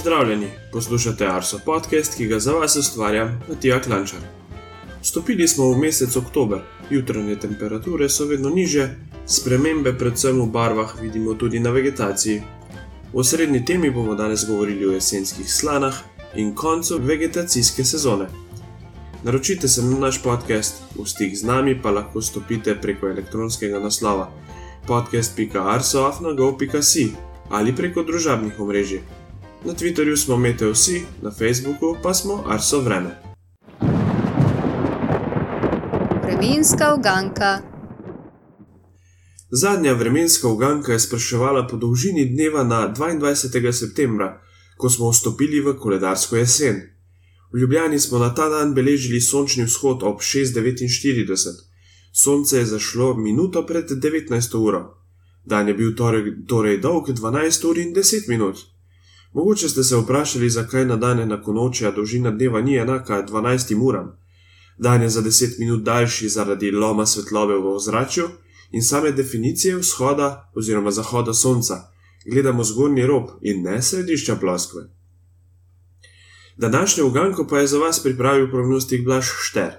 Pozdravljeni, poslušate Arso podcast, ki ga za vas ustvarja Matija Klančar. Vstopili smo v mesec oktober, jutranje temperature so vedno niže, spremembe, predvsem v barvah, vidimo tudi na vegetaciji. V srednji temi bomo danes govorili o jesenskih slanah in koncu vegetacijske sezone. Naročite se na naš podcast, v stik z nami pa lahko stopite preko elektronskega naslova podcast.arsoafnago.si ali preko družabnih omrežij. Na Twitterju smo Meteosi, na Facebooku pa smo Arso Vreme. Vremenska uganka. Zadnja vremenska uganka je spraševala po dolžini dneva na 22. septembra, ko smo vstopili v koledarsko jesen. V Ljubljani smo na ta dan beležili sončni vzhod ob 6:49. Sonce je zašlo minuto pred 19. uro. Dan je bil torej, torej dolg 12 ur in 10 minut. Mogoče ste se vprašali, zakaj na dan enako noče dolžina dneva ni enaka 12 uram. Dan je za 10 minut daljši zaradi loma svetlobe v ozračju in same definicije vzhoda oziroma zahoda sonca. Gledamo zgornji rob in ne središča ploskve. Današnjo uganko pa je za vas pripravil prognostik Blaž Šter.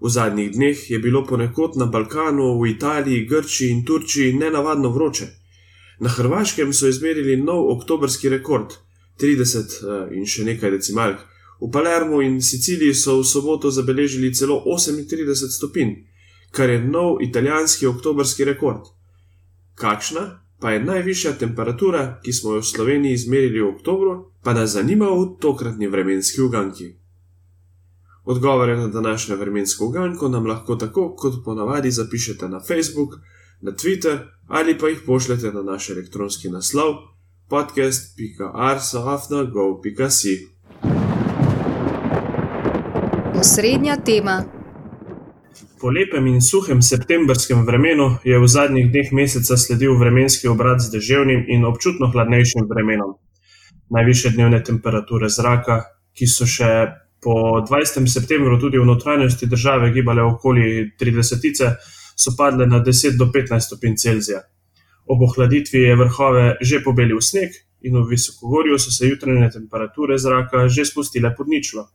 V zadnjih dneh je bilo ponekod na Balkanu, v Italiji, Grčiji in Turčiji nenavadno vroče. Na Hrvaškem so izmerili nov oktobrski rekord, 30 eh, in še nekaj decimalk. V Palermo in Siciliji so v soboto zabeležili celo 38 stopinj, kar je nov italijanski oktobrski rekord. Kakšna pa je najvišja temperatura, ki smo jo v Sloveniji izmerili v oktobru, pa nas zanima v tokratni vremenski uganki. Odgovore na današnjo vremensko uganko nam lahko tako kot ponavadi zapišete na Facebook, na Twitter ali pa jih pošljete na naš elektronski naslov podcast.arsoafna.go.si. Osrednja tema. Po lepem in suhem septembrskem vremenu je v zadnjih dneh meseca sledil vremenski obrat z deževnim in občutno hladnejšim vremenom. Najviše dnevne temperature zraka, ki so še po 20. septembru tudi v notranjosti države gibale okoli 30, so padle na 10 do 15 stopinj Celzija. Ob ohladitvi je vrhove že pobelil sneg in v visokogorju so se jutranje temperature zraka že spustile pod ničlo.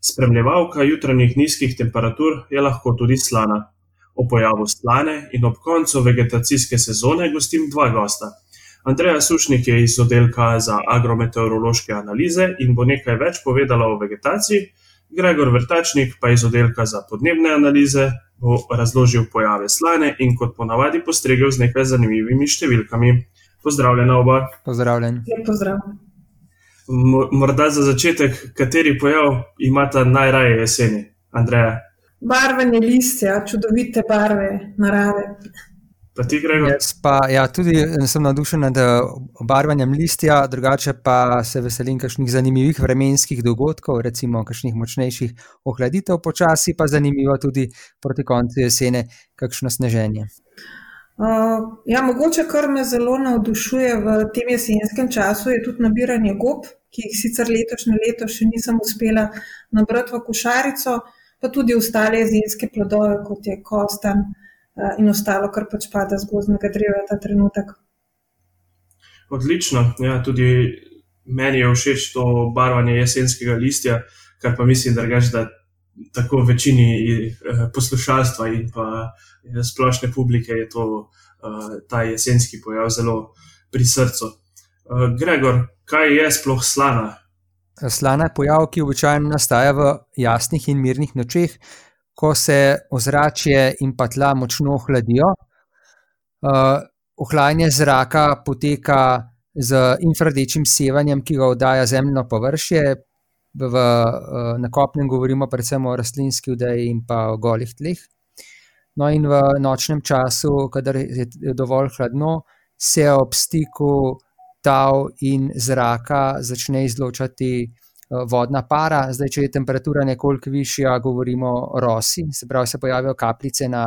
Spremljevalka jutranjih nizkih temperatur je lahko tudi slana. O pojavu slane in ob koncu vegetacijske sezone gostim dva gosta. Andreja Sušnik je iz oddelka za agrometeorološke analize in bo nekaj več povedala o vegetaciji, Gregor Vrtačnik pa iz oddelka za podnebne analize bo razložil pojave slane in kot ponavadi postregel z nekaj zanimivimi številkami. Pozdravljena oba. Pozdravljen. Pozdrav. Morda za začetek, kateri pojav imata najraje jeseni, Andreja? Barvanje listja, čudovite barve narave. Pa ti, Gregor? Jaz pa ja, tudi sem navdušen nad eh, obarvanjem listja, drugače pa se veselim kakšnih zanimivih vremenskih dogodkov, recimo kakšnih močnejših ohladitev, počasi pa zanimivo tudi proti koncu jesene, kakšno sneženje. Uh, ja, mogoče, kar me zelo navdušuje v tem jesenskem času, je tudi nabiranje gob, ki jih sicer letošnje leto še nisem uspela nabrati v košarico, pa tudi ostale jesenske plodove, kot je kostan. Eh, in ostalo, kar pač pada z gozdnega dreva ta trenutek. Odlično. Ja, tudi meni je všeč to barvanje jesenskega listja, kar pa mislim, da reč, da tako večini eh, poslušalstva in pa eh, splošne publike je to, ta jesenski pojav zelo pri srcu. Gregor, kaj je sploh slana? Slana je pojav, ki običajno nastaja v jasnih in mirnih nočeh, ko se ozračje in pa tla močno ohladijo. Uh, ohlajanje zraka poteka z infrardečim sevanjem, ki ga oddaja zemljino površje. V, uh, na kopnem govorimo predvsem o rastlinski vdeji in pa o golih tleh. No, in v nočnem času, kadar je dovolj hladno, se ob stiku tav in zraka začne izločati Eh, vodna para. Zdaj, če je temperatura nekoliko višja, govorimo o rosi, se pravi, se pojavijo kapljice na,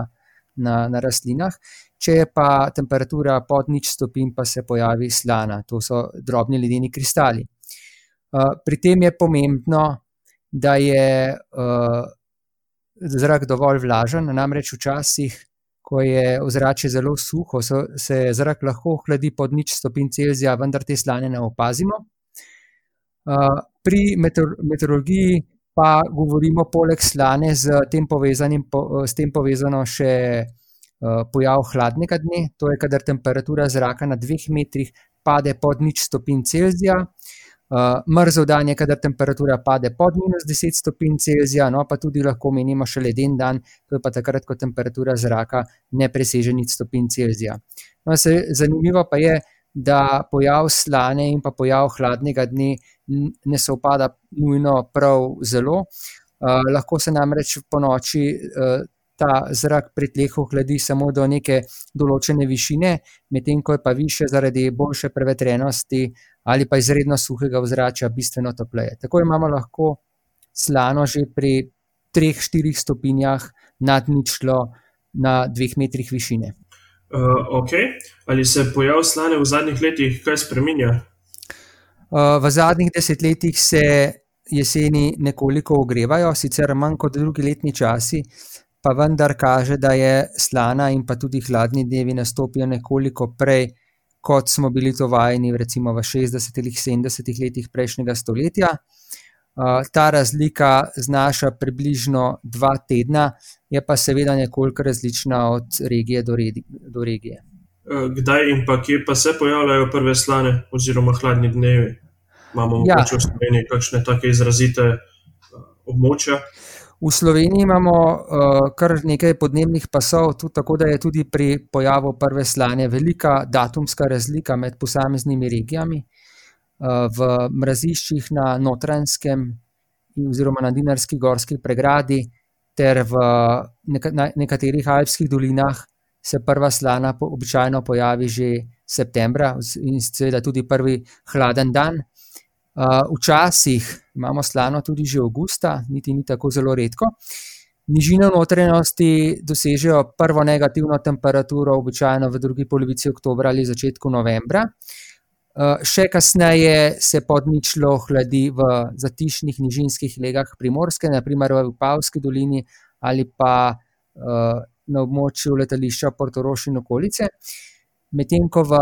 na, na rastlinah. Če je pa temperatura pod nič stopinj, pa se pojavi slana, to so drobni ledeni kristali. Uh, pri tem je pomembno, da je uh, zrak dovolj vlažen, namreč včasih, ko je ozračje zelo suho, so, se zrak lahko ohladi pod nič stopinj Celzija, vendar te slane ne opazimo. Pri meteorologiji pa govorimo poleg slane z tem, s tem povezano še pojav hladnega dne, to je, kadar temperatura zraka na dveh metrih pade pod nič stopinj Celzija. Uh, mrzel dan je, kadar temperatura pade pod minus 10 stopinj Celzija, no pa tudi lahko menimo še leden dan, to je pa takrat, ko temperatura zraka ne preseže nič stopinj Celzija. No, se, zanimivo pa je, da pojav slane in pa pojav hladnega dne ne se upada nujno prav zelo. Uh, lahko se namreč po noči uh, ta zrak pri tleh ohladi samo do neke določene višine, medtem ko je pa više zaradi boljše prevetrenosti ali pa izredno suhega ozračja bistveno topleje. Tako imamo lahko slano že pri 3-4 stopinjah nad ničlo na 2 metrih višine. Uh, ok, ali se je pojav slane v zadnjih letih kaj spremenja? Uh, v zadnjih desetletjih se jeseni nekoliko ogrevajo, sicer manj kot drugi letni časi, pa vendar kaže, da je slana in pa tudi hladni dnevi nastopijo nekoliko prej, kot smo bili to vajeni v 60-ih, 70-ih letih prejšnjega stoletja. Ta razlika znaša približno dva tedna, je pa seveda nekoliko različna od regije do, redi, do regije. Kdaj in pa kje pa se pojavljajo prve slane oziroma hladni dnevi? Imamo ja. v Sloveniji kakšne take izrazite območja? V Sloveniji imamo uh, kar nekaj podnebnih pasov, tudi tako da je tudi pri pojavu prve slane velika datumska razlika med posameznimi regijami. Uh, v mraziščih na Notranjskem oziroma na Dinarski gorski pregradi ter v nekaterih alpskih dolinah se prva slana običajno pojavi že septembra in seveda tudi prvi hladen dan. Včasih imamo slano tudi že avgusta, niti ni tako zelo redko. Nižine v notranjosti dosežejo prvo negativno temperaturo, običajno v drugi polovici oktobra ali začetku novembra. Uh, še kasneje se pod ničlo hladi v zatišnih nižinskih legah primorske, naprimer v Pavski dolini ali pa uh, na območju letališča Portoroš in okolice. Medtem ko v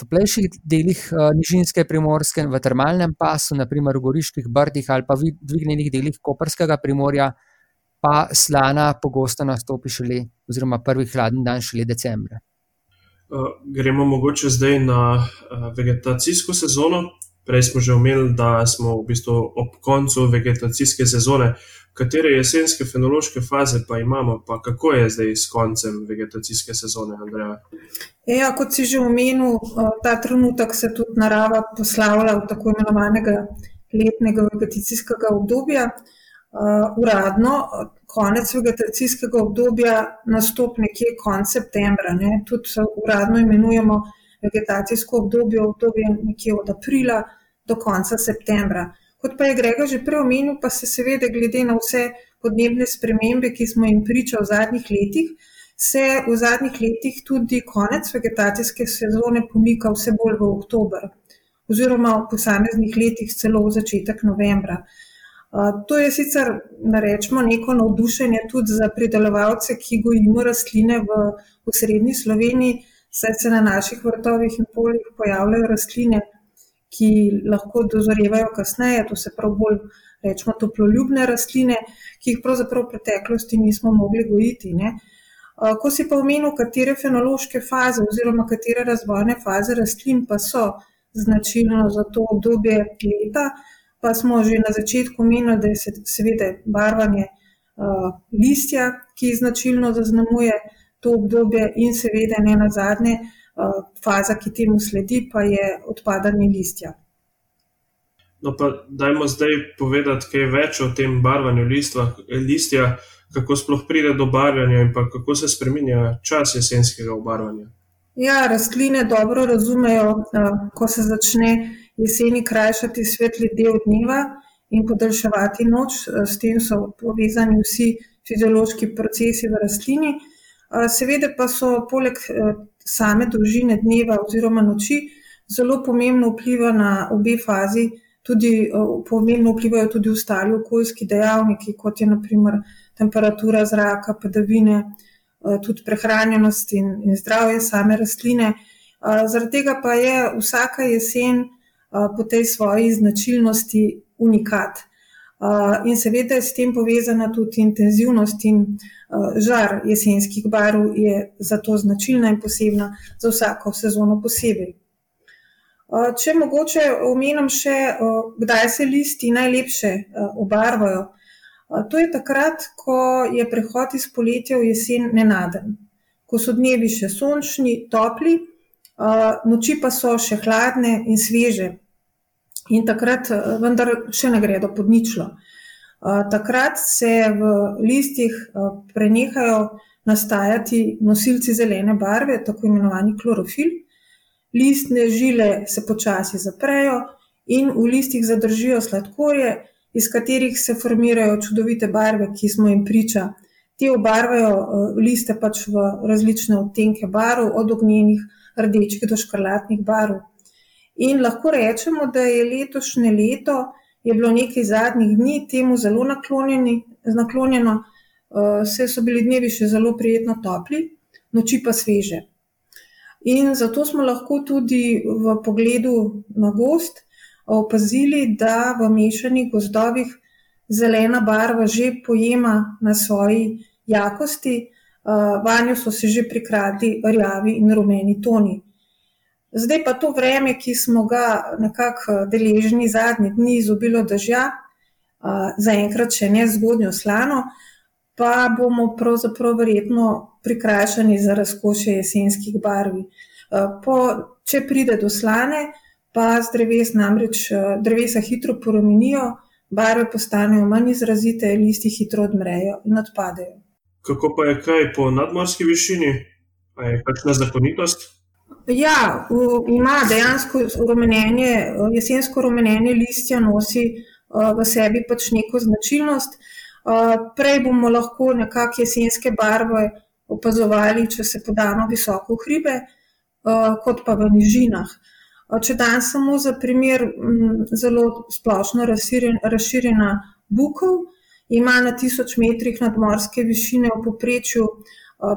toplejših delih uh, Nižinske primorske, v termalnem pasu, naprimer v Goriških brdih ali pa v dvignjenih delih Koperskega primorja, pa slana pogosto nastopi šele, oziroma prvi hladen dan šele decembra. Uh, gremo mogoče zdaj na uh, vegetacijsko sezono. Prej smo že omenili, da smo v bistvu ob koncu vegetacijske sezone. Katere jesenske fenološke faze pa imamo, pa kako je zdaj s koncem vegetacijske sezone, Andreja? Ja, kot si že omenil, ta trenutek se tudi narava poslavlja v tako imenovanega letnega vegetacijskega obdobja. Uradno, konec vegetacijskega obdobja nastopi nekje konec septembra. Ne? Tudi uradno imenujemo vegetacijsko obdobje, obdobje nekje od aprila do konca septembra. Kot pa je Grega že prej omenil, pa se seveda glede na vse podnebne spremembe, ki smo jim priča v zadnjih letih, se v zadnjih letih tudi konec vegetacijske sezone pomika vse bolj v oktober oziroma v posameznih letih celo v začetek novembra. To je sicer, da rečemo, neko navdušenje tudi za pridelovalce, ki gojimo rastline v, v srednji Sloveniji, saj se na naših vrtovih in poljih pojavljajo rastline, ki lahko dozorevajo kasneje, to se prav bolj rečemo toploljubne rastline, ki jih pravzaprav v preteklosti nismo mogli gojiti. Ne. Ko si pa omenil, katere fenološke faze oziroma katere razvojne faze rastlin pa so značilno za to obdobje leta, pa smo že na začetku omenili, da je seveda barvanje listja, ki značilno zaznamuje to obdobje in seveda ne na zadnje, eh, faza, ki temu sledi, pa je odpadanje listja. No, pa dajmo zdaj povedati kaj več o tem barvanju listva, listja, kako sploh pride do barvanja in kako se spremenja čas jesenskega obarvanja. Ja, rastline dobro razumejo, eh, ko se začne jeseni krajšati svetli del dneva in podaljševati noč, eh, s tem so povezani vsi fiziološki procesi v rastlini. Seveda pa so poleg eh, same dolžine dneva oziroma noči zelo pomembno vpliva na obe fazi, tudi eh, pomembno vplivajo tudi ostali okoljski dejavniki, kot je naprimer temperatura zraka, padavine, eh, tudi prehranjenost in, in zdravje same rastline. Zaradi tega pa je vsaka jesen po tej svoji značilnosti unikat. In seveda je s tem povezana tudi intenzivnost in žar jesenskih barv, je zato značilna in posebna za vsako sezono posebej. Če mogoče omenim še, kdaj se listi najlepše obarvajo. To je takrat, ko je prehod iz poletja v jesen nenaden, ko so dnevi še sončni, topli, noči pa so še hladne in sveže. In takrat vendar še ne gredo pod ničlo. Takrat se v listih prenehajo nastajati nosilci zelene barve, tako imenovani klorofil, listne žile se počasi zaprejo in v listih zadržijo sladkorje, iz katerih se formirajo čudovite barve, ki smo jim priča. Te obarvajo eh, liste pač v različne odtenke barv, od ognjenih, rdečih do škrlatnih barv. In lahko rečemo, da je letošnje leto, je bilo nekaj zadnjih dni temu zelo naklonjeno, vse eh, so bili dnevi še zelo prijetno topli, noči pa sveže. In zato smo lahko tudi v pogledu na gost opazili, da v mešanih gozdovih zelena barva že pojema na svoji jakosti, vanjo so se že prikradli rjavi in rumeni toni. Zdaj pa to vreme, ki smo ga nekako deležni zadnje dni, izobilo dežja, zaenkrat še ne zgodnjo slano, pa bomo pravzaprav verjetno prikrajšani za razkošje jesenskih barv. Eh, po, če pride do slane, pa z dreves namreč eh, drevesa hitro poromenijo, barve postanejo manj izrazite, listi hitro odmrejo in odpadejo. Kako pa je kaj po nadmorski višini? Je kakšna zakonitost? Ja, ima dejansko rumenjenje, jesensko rumenjenje listja nosi eh, v sebi pač neko značilnost. Prej bomo lahko nekako jesenske barve opazovali, če se podamo visoko v hribe, kot pa v nižinah. Če dan samo za primer, zelo splošno razširjena Bukov, ima na tisoč metrih nadmorske višine v poprečju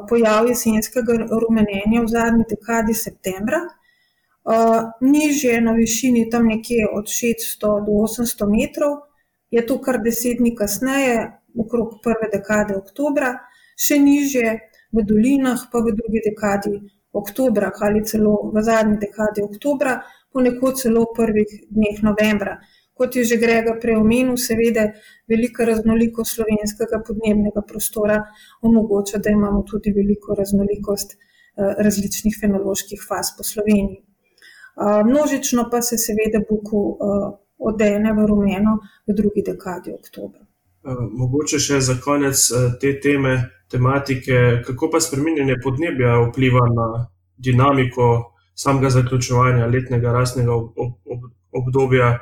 pojav jesenskega rumenenja v zadnji dekadi septembra. Nižje na višini tam nekje od 600 do 800 metrov, je to kar deset dni kasneje, okrog prve dekade oktobra, še nižje v dolinah, pa v drugi dekadi oktobra ali celo v zadnji dekadi oktobra, ponekod celo v prvih dneh novembra. Kot je že Grega preomenil, seveda velika raznolikost slovenskega podnebnega prostora omogoča, da imamo tudi veliko raznolikost eh, različnih fenoloških faz po Sloveniji. Eh, množično pa se seveda Buku eh, odene v rumeno v drugi dekadi oktobra. Mogoče še za konec te teme, tematike, kako pa spremenjanje podnebja vpliva na dinamiko samega zaključovanja letnega ob, obdobja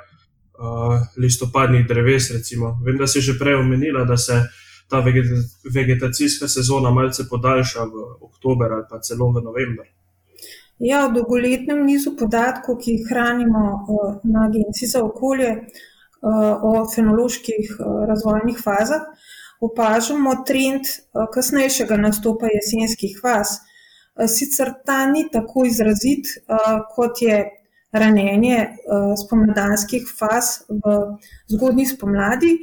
listopadnih dreves. Recimo. Vem, da si že prej omenila, da se ta vegetacijska sezona malce podaljša v oktober ali pa celo v november. Ja, v dolgoletnem nizu podatkov, ki jih hranimo na Agenciji za okolje o fenoloških razvojnih fazah, opažamo trend eh, kasnejšega nastopa jesenskih faz. Sicer ta ni tako izrazit, eh, kot je ranjenje spomladanskih faz v zgodnji spomladi.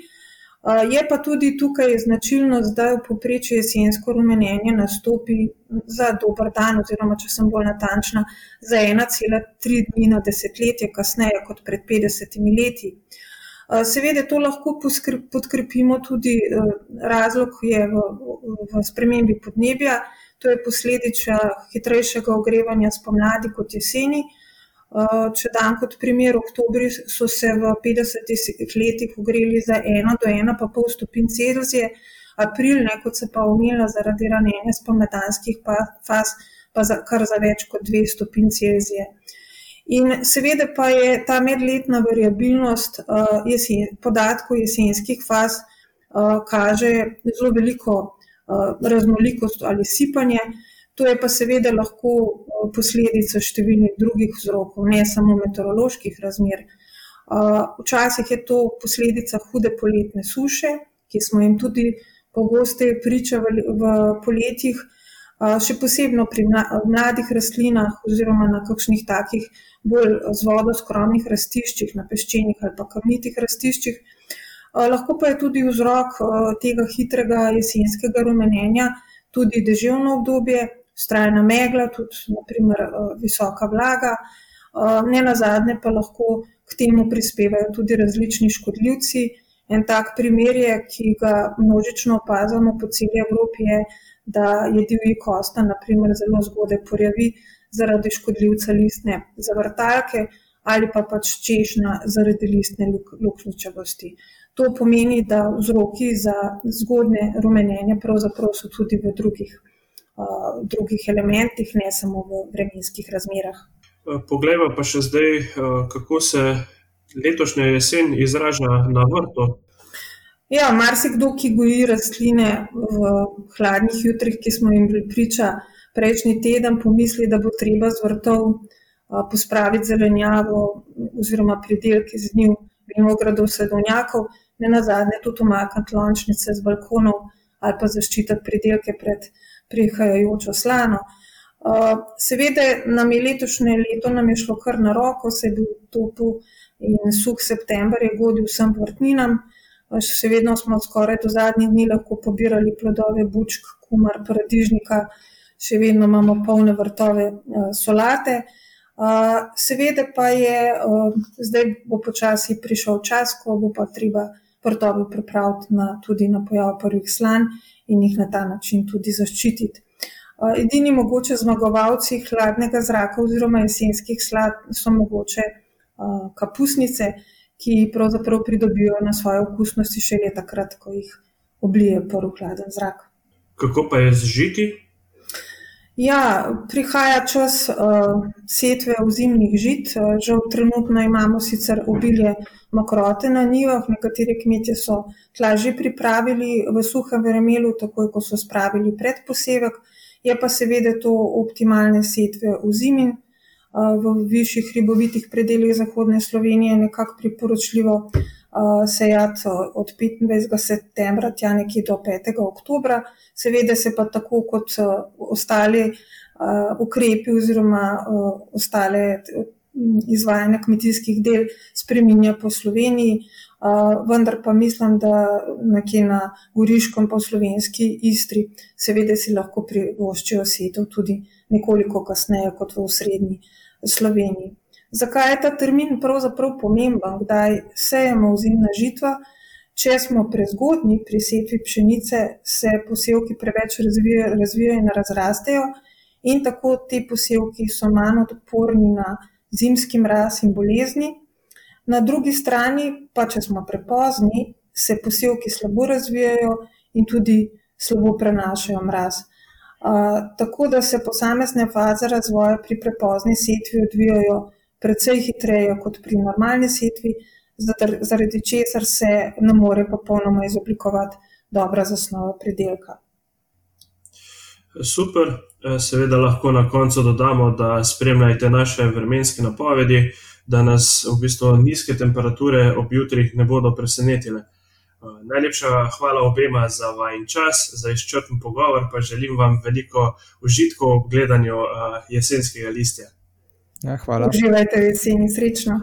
Je pa tudi tukaj značilno, da v poprečju jesensko rumenjenje nastopi za dober dan, oziroma, če sem bolj natančna, za 1,3 dni na desetletje kasneje kot pred 50 leti. Eh, seveda to lahko podkrepimo tudi eh, razlog je v, v spremembi podnebja, to je posledica hitrejšega ogrevanja spomladi kot jeseni. Eh, če dam kot primer, oktobri so se v 50 letih ogreli za 1 do 1,5 stopinj Celzija, april, ne, kot se pa umila zaradi ranjenja spomladanskih faz, pa za, kar za več kot 2 stopinj Celzija. In seveda pa je ta medletna variabilnost uh, jesen, podatkov jesenskih faz, uh, kaže zelo veliko uh, raznolikost ali sipanje. To je pa seveda lahko posledica številnih drugih vzrokov, ne samo meteoroloških razmer. Včasih je to posledica hude poletne suše, ki smo jim tudi pogosteje pričali v poletjih, še posebno pri mladih rastlinah oziroma na kakšnih takih bolj z vodo skromnih rastiščih, na peščenih ali pa kamnitih rastiščih. Lahko pa je tudi vzrok tega hitrega jesenskega rumenenja tudi deževno obdobje, strajna megla, tudi naprimer visoka vlaga. Ne na zadnje pa lahko k temu prispevajo tudi različni škodljivci. En tak primer je, ki ga množično opazujemo po celi Evropi, je, da je divji kosta, naprimer, zelo zgodaj porjavi zaradi škodljivca listne zavrtalke ali pa pač češnja zaradi listne luknjičavosti. To pomeni, da vzroki za zgodne rumenjenje pravzaprav so tudi v drugih, drugih elementih, ne samo v vremenskih razmerah. Poglejmo pa še zdaj, kako se letošnja jesen izraža na vrtu. Ja, marsikdo, ki goji rastline v hladnih jutrih, ki smo jim bili priča prejšnji teden, pomisli, da bo treba z vrtov pospraviti zelenjavo oziroma pridelke z njim, vinogradov, sadovnjakov, ne na zadnje tudi umakniti lončnice z balkonov ali pa zaščititi pridelke pred prihajajočo slano. Seveda nam je letošnje leto nam je šlo kar na roko, se je bil topel in suh september je godil vsem vrtninam. Še vedno smo skoraj do zadnjih dni lahko pobirali plodove bučk, kumar, paradižnika, še vedno imamo polne vrtove solate. Seveda pa je, zdaj bo počasi prišel čas, ko bo pa treba vrtove pripraviti na, tudi na pojav prvih slan in jih na ta način tudi zaščititi. Edini mogoče zmagovalci hladnega zraka oziroma jesenskih slad so mogoče kapusnice, ki pravzaprav pridobijo na svoje okusnosti šele takrat, ko jih oblije prvi hladen zrak. Kako pa je z žiti? Ja, prihaja čas uh, setve ozimnih žit. Žal trenutno imamo sicer obilje mokrote na njivah, nekateri kmetje so tla že pripravili v suhem vremelu, takoj ko so spravili pred posevek, je pa seveda to optimalne setve ozimin v višjih hribovitih predeljih zahodne Slovenije nekako priporočljivo sejati od 25. septembra tja nekje do 5. oktobra. Seveda se pa tako kot ostali ukrepi oziroma ostale izvajanja kmetijskih del spreminja po Sloveniji, vendar pa mislim, da nekje na Goriškem pa v slovenski Istri seveda si lahko privoščijo setev tudi nekoliko kasneje kot v srednji Sloveniji. Zakaj je ta termin pravzaprav pomemben, kdaj sejemo ozimna žitva? Če smo prezgodni pri setvi pšenice, se posevki preveč razvijajo, razvijajo in razrastejo, in tako ti posevki so manj odporni na zimski mraz in bolezni. Na drugi strani, pa če smo prepozni, se posevki slabo razvijajo in tudi slabo prenašajo mraz tako da se posamezne faze razvoja pri prepozni setvi odvijajo precej hitreje kot pri normalni setvi, zaradi česar se ne more popolnoma izoblikovati dobra zasnova pridelka. Super, seveda lahko na koncu dodamo, da spremljajte naše vremenske napovedi, da nas v bistvu nizke temperature ob jutrih ne bodo presenetile. Najlepša hvala obema za vajen čas, za izčrpen pogovor, pa želim vam veliko užitkov ob gledanju jesenskega listja. Ja, hvala. Uživajte v jeseni, srečno.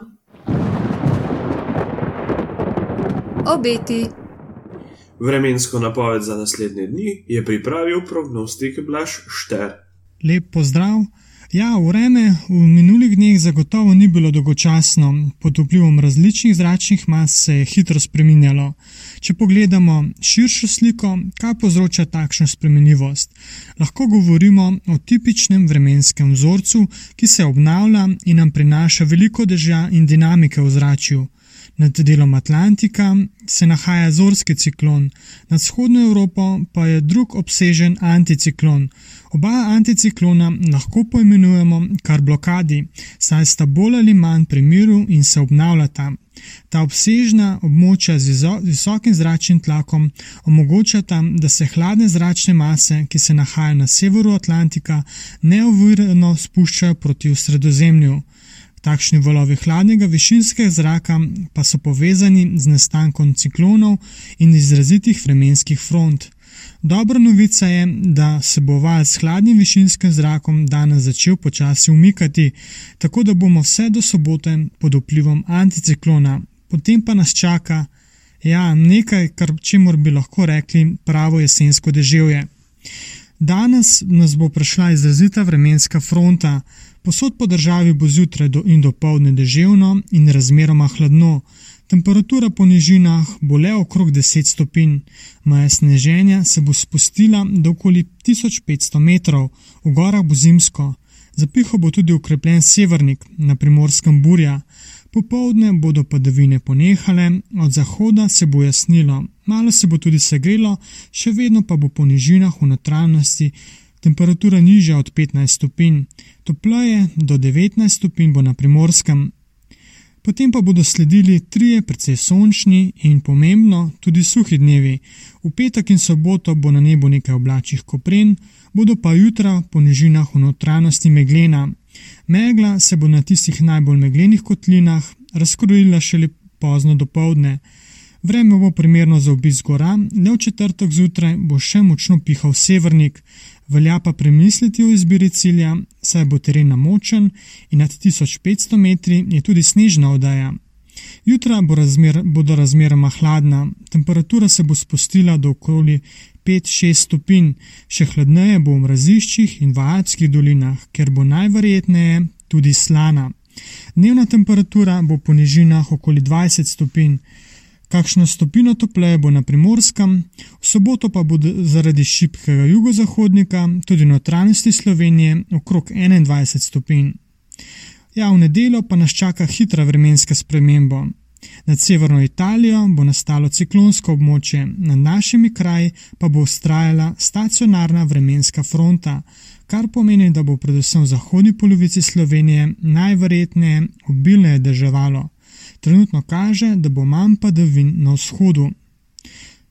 Obeti. Vremensko napoved za naslednje dni je pripravil prognostik Blaž Šter. Lep pozdrav. Ja, vreme v minulih dneh zagotovo ni bilo dolgočasno, pod vplivom različnih zračnih mas se je hitro spreminjalo. Če pogledamo širšo sliko, kaj povzroča takšno spremenljivost, lahko govorimo o tipičnem vremenskem vzorcu, ki se obnavlja in nam prinaša veliko dežja in dinamike v zraku. Nad delom Atlantika se nahaja zorski ciklon, nad vzhodno Evropo pa je drug obsežen anticiklon. Oba anticiklona lahko poimenujemo kar blokadi, saj sta bolj ali manj pri miru in se obnavljata. Ta obsežna območja z visokim zračnim tlakom omogočata, da se hladne zračne mase, ki se nahajajo na severu Atlantika, neovirano spuščajo proti sredozemlju. Takšni valovi hladnega višinskega zraka pa so povezani z nastankom ciklonov in izrazitih vremenskih front. Dobra novica je, da se bo val s hladnim višinskim zrakom danes začel počasi umikati, tako da bomo vse do sobote pod vplivom anticiklona, potem pa nas čaka ja, nekaj, kar čemu bi lahko rekli pravo jesensko deževje. Danes nas bo prišla izrazita vremenska fronta, posod po državi bo zjutraj do in do povdne deževno in razmeroma hladno. Temperatura po nižinah bo le okrog 10 stopinj, maja sneženja se bo spustila do okoli 1500 metrov, v gorah bo zimsko. Zapiho bo tudi ukrepljen severnik, na primorskem burja. Popovdne bodo padavine ponehale, od zahoda se bo jasnilo, malo se bo tudi segrelo, še vedno pa bo po nižinah v notranjosti temperatura nižja od 15 stopinj, topleje do 19 stopinj bo na primorskem. Potem pa bodo sledili trije precej sončni in pomembno tudi suhi dnevi. V petek in soboto bo na nebu nekaj oblačih kopren, bodo pa jutra po nižinah v notranjosti meglena. Megla se bo na tistih najbolj meglenih kotlinah razkrojila šele pozno do povdne. Vreme bo primerno za obisk gora, le v četrtek zjutraj bo še močno pihal severnik, velja pa premisliti o izbiri cilja, saj bo teren namočen in nad 1500 metri je tudi snežna oddaja. Jutra bo razmer, bodo razmeroma hladna, temperatura se bo spustila do okoli 5-6 stopinj, še hladneje bo v mraziščih in v Alpskih dolinah, ker bo najverjetneje tudi slana. Dnevna temperatura bo po nižinah okoli 20 stopinj, kakšno stopino topleje bo na primorskem, v soboto pa bo zaradi šibkega jugozahodnika tudi v notranjosti Slovenije okrog 21 stopinj. Ja, v nedeljo pa nas čaka hitra vremenska sprememba. Nad severno Italijo bo nastalo ciklonsko območje, nad našimi kraji pa bo ustrajala stacionarna vremenska fronta, kar pomeni, da bo predvsem v zahodni polovici Slovenije najverjetneje obilneje deževalo. Trenutno kaže, da bo manj padavin na vzhodu.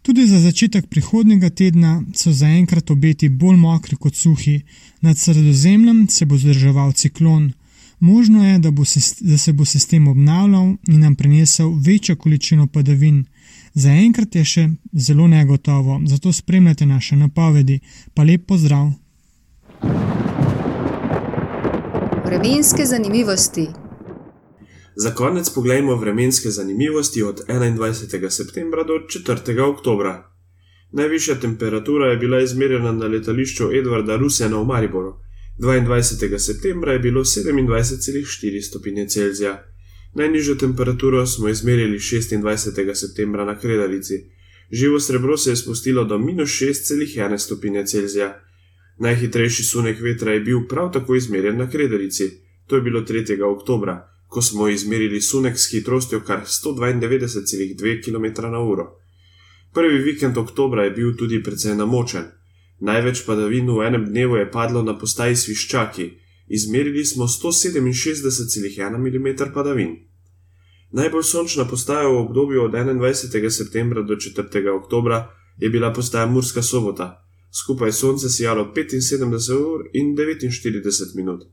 Tudi za začetek prihodnega tedna so zaenkrat obeti bolj mokri kot suhi, nad sredozemljem se bo zdrževal ciklon. Možno je, da, bo, da se bo sistem obnavljal in nam prinesel večjo količino padavin. Zaenkrat je še zelo negotovo, zato spremljate naše napovedi. Pa lep pozdrav! Vremenske zanimivosti. Za konec pogledajmo vremenske zanimivosti od 21. septembra do 4. oktobra. Najvišja temperatura je bila izmerjena na letališču Edvarda Rusena v Mariboru. 22. septembra je bilo 27,4 stopinje Celzija. Najnižjo temperaturo smo izmerili 26. septembra na Kredalici. Živo srebro se je spustilo do minus 6,1 stopinje Celzija. Najhitrejši sunek vetra je bil prav tako izmerjen na Kredalici. To je bilo 3. oktobra ko smo izmerili sunek s hitrostjo kar 192,2 km/h. Prvi vikend oktobra je bil tudi precej namočen. Največ padavin v enem dnevu je padlo na postaji Sviščaki, izmerili smo 167,1 mm padavin. Najbolj sončna postaja v obdobju od 21. septembra do 4. oktobra je bila postaja Murska sobota, skupaj sonce sijalo 75 ur in 49 minut.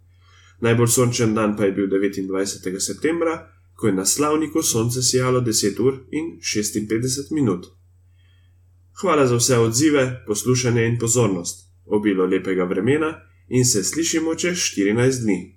Najbolj sončen dan pa je bil 29. septembra, ko je na slavniku sonce sijalo 10 ur in 56 minut. Hvala za vse odzive, poslušanje in pozornost, obilo lepega vremena in se slišimo čez 14 dni.